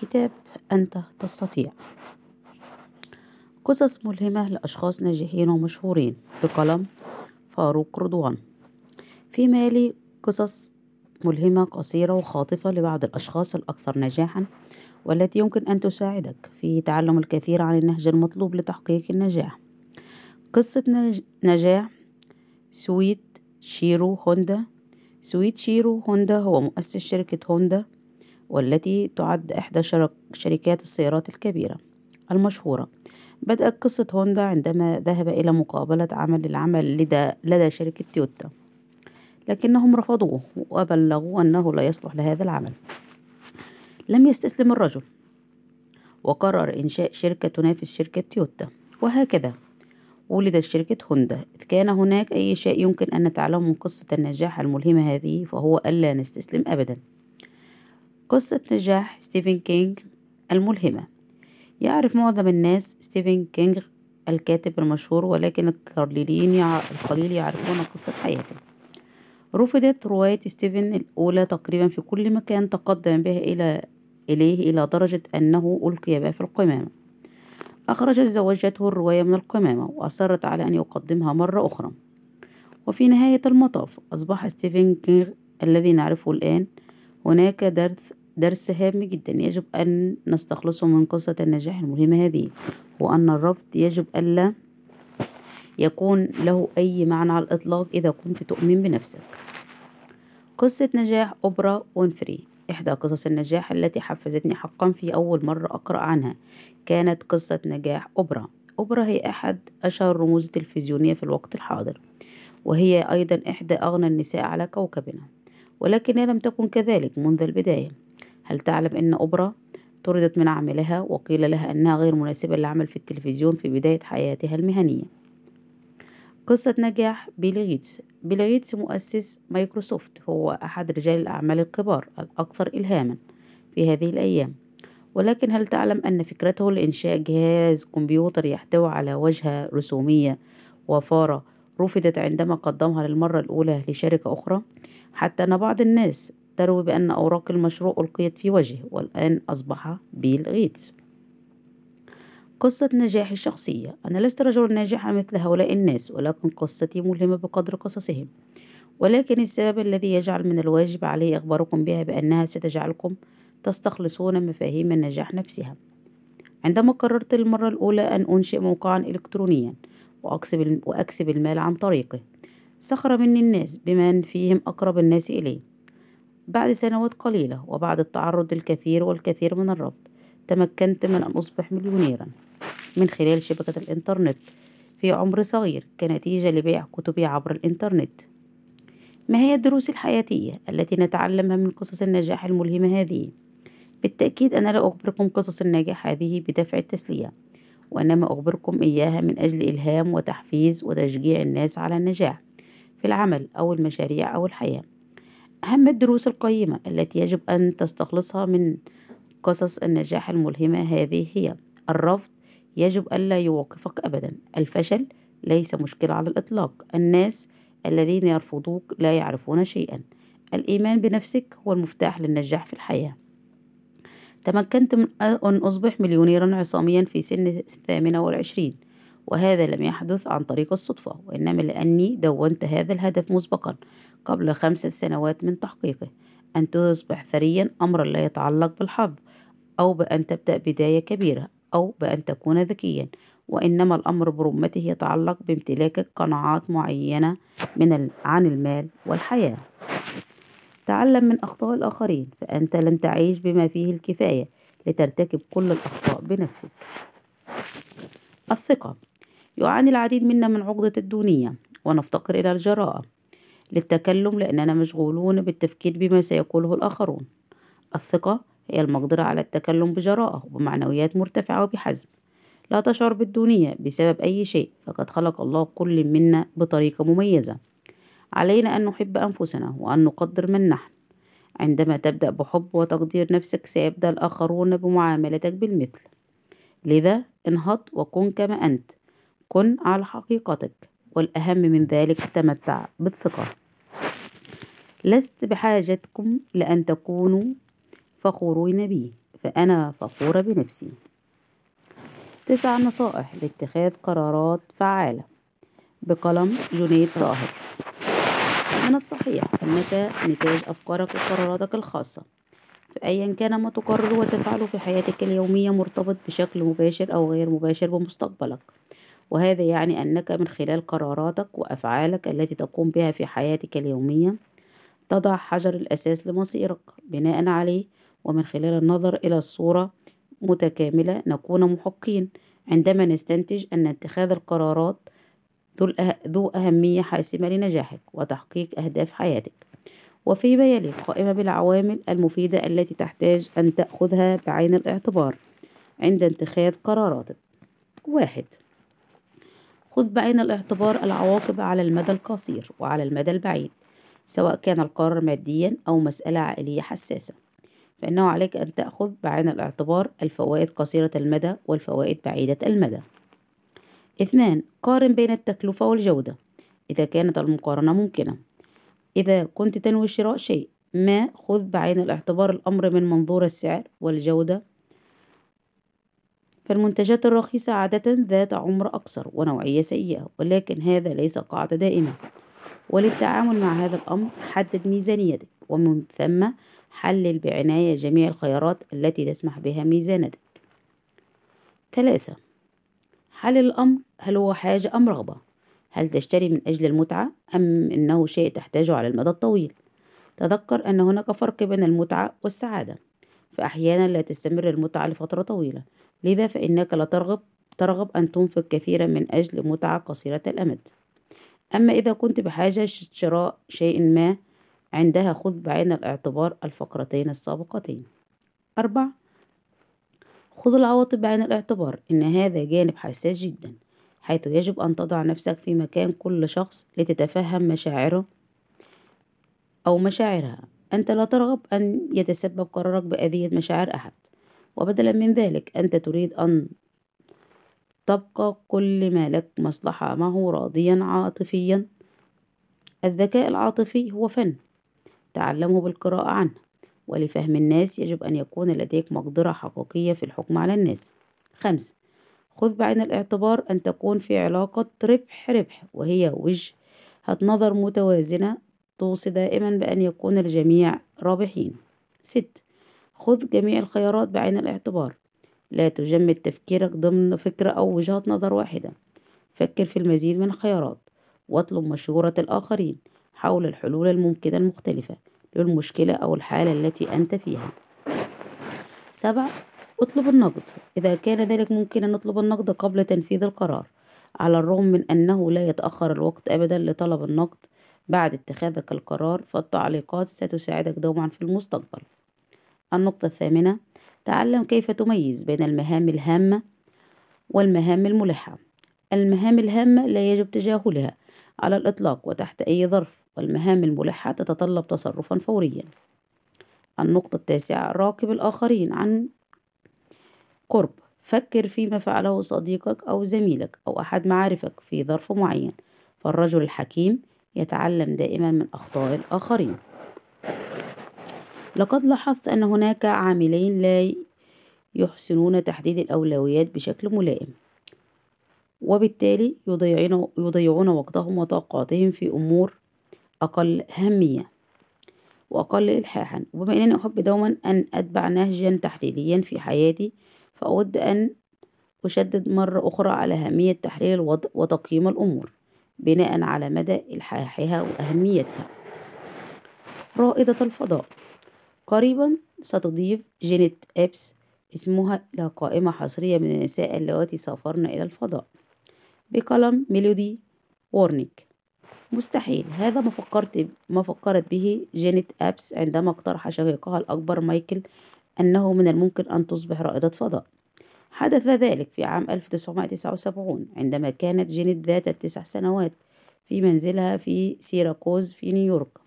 كتاب أنت تستطيع. قصص ملهمة لأشخاص ناجحين ومشهورين. بقلم فاروق رضوان. في مالي قصص ملهمة قصيرة وخاطفة لبعض الأشخاص الأكثر نجاحًا والتي يمكن أن تساعدك في تعلم الكثير عن النهج المطلوب لتحقيق النجاح. قصة نجاح سويت شيرو هوندا. سويتشيرو هوندا هو مؤسس شركة هوندا. والتي تعد إحدى شركات السيارات الكبيرة المشهورة. بدأت قصة هوندا عندما ذهب إلى مقابلة عمل للعمل لدى, لدى شركة تويوتا. لكنهم رفضوه وبلغوه أنه لا يصلح لهذا العمل. لم يستسلم الرجل وقرر إنشاء شركة تنافس شركة تويوتا. وهكذا ولدت شركة هوندا. إذا كان هناك أي شيء يمكن أن نتعلمه من قصة النجاح الملهمة هذه فهو ألا نستسلم أبدا. قصة نجاح ستيفن كينغ الملهمة. يعرف معظم الناس ستيفن كينغ الكاتب المشهور ولكن القليلين القليل يعرفون قصة حياته. رفضت رواية ستيفن الأولى تقريبا في كل مكان تقدم بها إلى إليه إلى درجة أنه ألقي بها في القمامة. أخرجت زوجته الرواية من القمامة وأصرت على أن يقدمها مرة أخرى. وفي نهاية المطاف أصبح ستيفن كينغ الذي نعرفه الآن هناك درس درس هام جدا يجب أن نستخلصه من قصة النجاح الملهمة هذه وأن الرفض يجب ألا يكون له أي معنى على الإطلاق إذا كنت تؤمن بنفسك. قصة نجاح أوبرا وينفري إحدى قصص النجاح التي حفزتني حقا في أول مرة أقرأ عنها كانت قصة نجاح أوبرا. أوبرا هي أحد أشهر الرموز التلفزيونية في الوقت الحاضر وهي أيضا إحدى أغنى النساء على كوكبنا ولكنها لم تكن كذلك منذ البداية. هل تعلم أن أوبرا طردت من عملها وقيل لها أنها غير مناسبة للعمل في التلفزيون في بداية حياتها المهنية؟ قصة نجاح بيل غيتس. بيل غيتس مؤسس مايكروسوفت هو أحد رجال الأعمال الكبار الأكثر إلهاما في هذه الأيام. ولكن هل تعلم أن فكرته لإنشاء جهاز كمبيوتر يحتوي على وجهة رسومية وفارة رفضت عندما قدمها للمرة الأولى لشركة أخرى؟ حتى أن بعض الناس تروي بأن أوراق المشروع ألقيت في وجهه والآن أصبح بيل غيتس. قصة نجاحي الشخصية. أنا لست رجلا ناجحا مثل هؤلاء الناس ولكن قصتي ملهمة بقدر قصصهم. ولكن السبب الذي يجعل من الواجب علي إخباركم بها بأنها ستجعلكم تستخلصون مفاهيم النجاح نفسها. عندما قررت للمرة الأولى أن أنشئ موقعا إلكترونيا وأكسب, وأكسب المال عن طريقه سخر مني الناس بمن فيهم أقرب الناس إلي. بعد سنوات قليلة وبعد التعرض للكثير والكثير من الرفض تمكنت من أن أصبح مليونيرا. من خلال شبكة الإنترنت في عمر صغير كنتيجة لبيع كتبي عبر الإنترنت. ما هي الدروس الحياتية التي نتعلمها من قصص النجاح الملهمة هذه؟ بالتأكيد أنا لا أخبركم قصص النجاح هذه بدافع التسلية وإنما أخبركم إياها من أجل إلهام وتحفيز وتشجيع الناس على النجاح في العمل أو المشاريع أو الحياة. أهم الدروس القيمة التي يجب أن تستخلصها من قصص النجاح الملهمة هذه هي الرفض يجب ألا يوقفك أبدا. الفشل ليس مشكلة على الإطلاق. الناس الذين يرفضوك لا يعرفون شيئا. الإيمان بنفسك هو المفتاح للنجاح في الحياة. تمكنت من أن أصبح مليونيرا عصاميا في سن الثامنة والعشرين وهذا لم يحدث عن طريق الصدفة وإنما لأني دونت هذا الهدف مسبقا. قبل خمسة سنوات من تحقيقه أن تصبح ثريا أمرا لا يتعلق بالحظ أو بأن تبدأ بداية كبيرة أو بأن تكون ذكيا وإنما الأمر برمته يتعلق بامتلاك قناعات معينة من عن المال والحياة. تعلم من أخطاء الآخرين فأنت لن تعيش بما فيه الكفاية لترتكب كل الأخطاء بنفسك. الثقة. يعاني العديد منا من عقدة الدونية ونفتقر إلى الجراءة. للتكلم لأننا مشغولون بالتفكير بما سيقوله الآخرون. الثقة هي المقدرة على التكلم بجراءة وبمعنويات مرتفعة وبحزم. لا تشعر بالدونية بسبب أي شيء فقد خلق الله كل منا بطريقة مميزة. علينا أن نحب أنفسنا وأن نقدر من نحن. عندما تبدأ بحب وتقدير نفسك سيبدأ الآخرون بمعاملتك بالمثل. لذا انهض وكن كما أنت. كن على حقيقتك. والأهم من ذلك تمتع بالثقة. لست بحاجتكم لأن تكونوا فخورين بي فأنا فخورة بنفسي. تسع نصائح لاتخاذ قرارات فعالة بقلم جنيد طاهر. من الصحيح أنك نتاج أفكارك وقراراتك الخاصة فأيا كان ما تقرر وتفعله في حياتك اليومية مرتبط بشكل مباشر أو غير مباشر بمستقبلك. وهذا يعني أنك من خلال قراراتك وأفعالك التي تقوم بها في حياتك اليومية تضع حجر الأساس لمصيرك بناء عليه ومن خلال النظر إلى الصورة متكاملة نكون محقين. عندما نستنتج أن اتخاذ القرارات ذو أهمية حاسمة لنجاحك وتحقيق أهداف حياتك. وفيما يلي قائمة بالعوامل المفيدة التي تحتاج أن تأخذها بعين الاعتبار عند اتخاذ قراراتك. واحد خذ بعين الاعتبار العواقب على المدى القصير وعلى المدى البعيد سواء كان القرار ماديا أو مسألة عائلية حساسة. فإنه عليك أن تأخذ بعين الاعتبار الفوائد قصيرة المدى والفوائد بعيدة المدى. اثنان قارن بين التكلفة والجودة إذا كانت المقارنة ممكنة. إذا كنت تنوي شراء شيء ما خذ بعين الاعتبار الأمر من منظور السعر والجودة فالمنتجات الرخيصة عادة ذات عمر أقصر ونوعية سيئة ولكن هذا ليس قاعدة دائمة. وللتعامل مع هذا الأمر حدد ميزانيتك ومن ثم حلل بعناية جميع الخيارات التي تسمح بها ميزانتك ثلاثة حلل الأمر هل هو حاجة أم رغبة؟ هل تشتري من أجل المتعة أم إنه شيء تحتاجه على المدى الطويل؟ تذكر أن هناك فرق بين المتعة والسعادة فأحيانا لا تستمر المتعة لفترة طويلة. لذا فإنك لا ترغب ترغب أن تنفق كثيرا من أجل متعة قصيرة الأمد. أما إذا كنت بحاجة شراء شيء ما عندها خذ بعين الاعتبار الفقرتين السابقتين. أربع خذ العواطف بعين الاعتبار إن هذا جانب حساس جدا حيث يجب أن تضع نفسك في مكان كل شخص لتتفهم مشاعره أو مشاعرها. أنت لا ترغب أن يتسبب قرارك بأذية مشاعر أحد. وبدلا من ذلك أنت تريد أن تبقى كل ما لك مصلحة. معه راضيا عاطفيا؟ الذكاء العاطفي هو فن تعلمه بالقراءة عنه ولفهم الناس يجب أن يكون لديك مقدرة حقيقية في الحكم على الناس. خمس خذ بعين الاعتبار أن تكون في علاقة ربح ربح وهي وجهة نظر متوازنة توصي دائما بأن يكون الجميع رابحين. ست خذ جميع الخيارات بعين الاعتبار. لا تجمد تفكيرك ضمن فكرة أو وجهة نظر واحدة. فكر في المزيد من الخيارات واطلب مشورة الآخرين حول الحلول الممكنة المختلفة للمشكلة أو الحالة التي أنت فيها. سبع اطلب النقد. إذا كان ذلك ممكنا نطلب النقد قبل تنفيذ القرار على الرغم من أنه لا يتأخر الوقت أبدا لطلب النقد. بعد اتخاذك القرار فالتعليقات ستساعدك دوما في المستقبل. النقطة الثامنة تعلم كيف تميز بين المهام الهامة والمهام الملحة. المهام الهامة لا يجب تجاهلها على الإطلاق وتحت أي ظرف والمهام الملحة تتطلب تصرفا فوريا. النقطة التاسعة راقب الآخرين عن قرب. فكر فيما فعله صديقك أو زميلك أو أحد معارفك في ظرف معين. فالرجل الحكيم يتعلم دائما من أخطاء الآخرين. لقد لاحظت أن هناك عاملين لا يحسنون تحديد الأولويات بشكل ملائم وبالتالي يضيعون, يضيعون وقتهم وطاقاتهم في أمور أقل أهمية وأقل إلحاحا. وبما أنني أحب دوما أن أتبع نهجا تحليليا في حياتي فأود أن أشدد مرة أخرى على أهمية تحليل الوضع وتقييم الأمور بناء على مدى إلحاحها وأهميتها. رائدة الفضاء. قريبا ستضيف جينيت إبس اسمها إلى قائمة حصرية من النساء اللواتي سافرن إلى الفضاء. بقلم ميلودي وورنيك. مستحيل. هذا ما فكرت ما فكرت به جينيت إبس عندما اقترح شقيقها الأكبر مايكل أنه من الممكن أن تصبح رائدة فضاء. حدث ذلك في عام 1979 عندما كانت جينيت ذات التسع سنوات في منزلها في سيراكوز في نيويورك.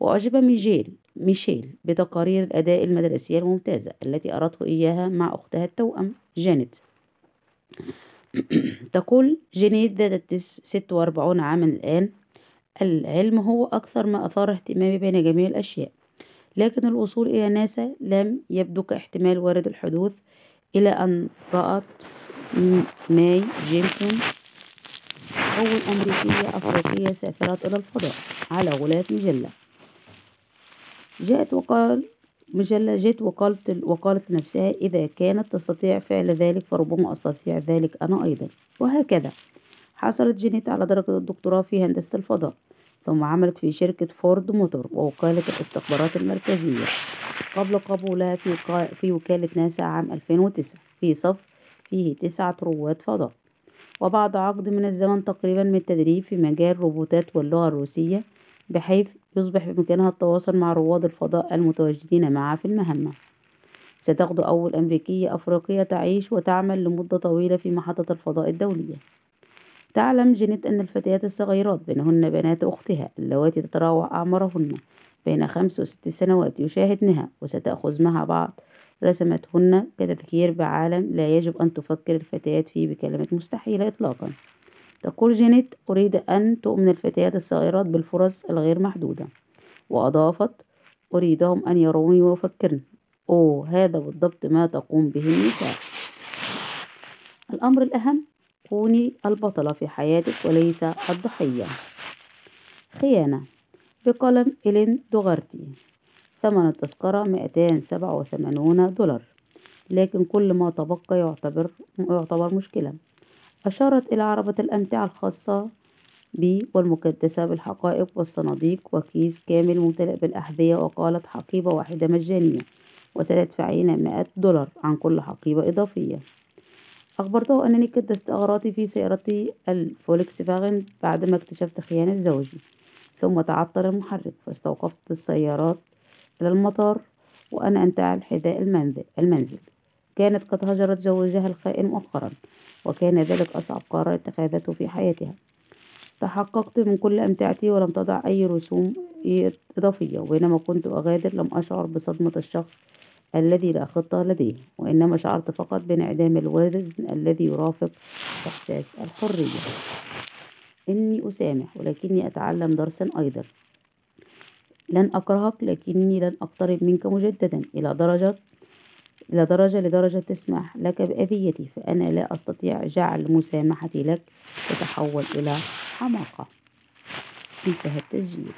وأعجب ميجيل ميشيل بتقارير الأداء المدرسية الممتازة التي أرته إياها مع أختها التوأم جانيت. تقول جينيت ذات ست وأربعون عاما الآن. العلم هو أكثر ما أثار اهتمامي بين جميع الأشياء لكن الوصول إلى ناسا لم يبدو كاحتمال وارد الحدوث إلى أن رأت ماي جيمسون أول أمريكية أفريقية سافرت إلى الفضاء على غلاف مجلة. جاءت وقال مجلة جيت وقالت وقالت لنفسها إذا كانت تستطيع فعل ذلك فربما أستطيع ذلك أنا أيضا. وهكذا. حصلت جينيت على درجة الدكتوراه في هندسة الفضاء ثم عملت في شركة فورد موتور ووكالة الاستخبارات المركزية. قبل قبولها في, في وكالة ناسا عام 2009 في صف فيه تسعة رواد فضاء. وبعد عقد من الزمن تقريبا من التدريب في مجال الروبوتات واللغة الروسية بحيث يصبح بإمكانها التواصل مع رواد الفضاء المتواجدين معها في المهمة. ستغدو أول أمريكية أفريقية تعيش وتعمل لمدة طويلة في محطة الفضاء الدولية. تعلم جينيت أن الفتيات الصغيرات بينهن بنات أختها اللواتي تتراوح أعمارهن بين خمس وست سنوات يشاهدنها وستأخذ معها بعض رسمتهن كتذكير بعالم لا يجب أن تفكر الفتيات فيه بكلمة مستحيلة إطلاقا. تقول جينيت أريد أن تؤمن الفتيات الصغيرات بالفرص الغير محدودة. وأضافت أريدهم أن يروني ويفكرن. أوه هذا بالضبط ما تقوم به النساء. الأمر الأهم كوني البطلة في حياتك وليس الضحية. خيانة. بقلم إلين دوغارتي. ثمن التذكرة مئتان سبعة وثمانون دولار. لكن كل ما تبقى يعتبر يعتبر مشكلة. أشارت إلى عربة الأمتعة الخاصة بي والمكدسة بالحقائب والصناديق وكيس كامل ممتلئ بالأحذية وقالت حقيبة واحدة مجانية وستدفعين مائة دولار عن كل حقيبة إضافية. أخبرته أنني كدست أغراضي في سيارتي الفولكس فاغن بعدما اكتشفت خيانة زوجي ثم تعطل المحرك فاستوقفت السيارات إلى المطار وأنا أنتعل حذاء المنزل. كانت قد هجرت زوجها الخائن مؤخرا وكان ذلك أصعب قرار اتخذته في حياتها. تحققت من كل أمتعتي ولم تضع أي رسوم إضافية وبينما كنت أغادر لم أشعر بصدمة الشخص الذي لا خطة لديه وإنما شعرت فقط بانعدام الوزن الذي يرافق إحساس الحرية. إني أسامح ولكني أتعلم درسا أيضا. لن أكرهك لكني لن أقترب منك مجددا إلى درجة إلى درجة لدرجة تسمح لك بأذيتي فأنا لا أستطيع جعل مسامحتي لك تتحول إلى حماقة. انتهى التسجيل.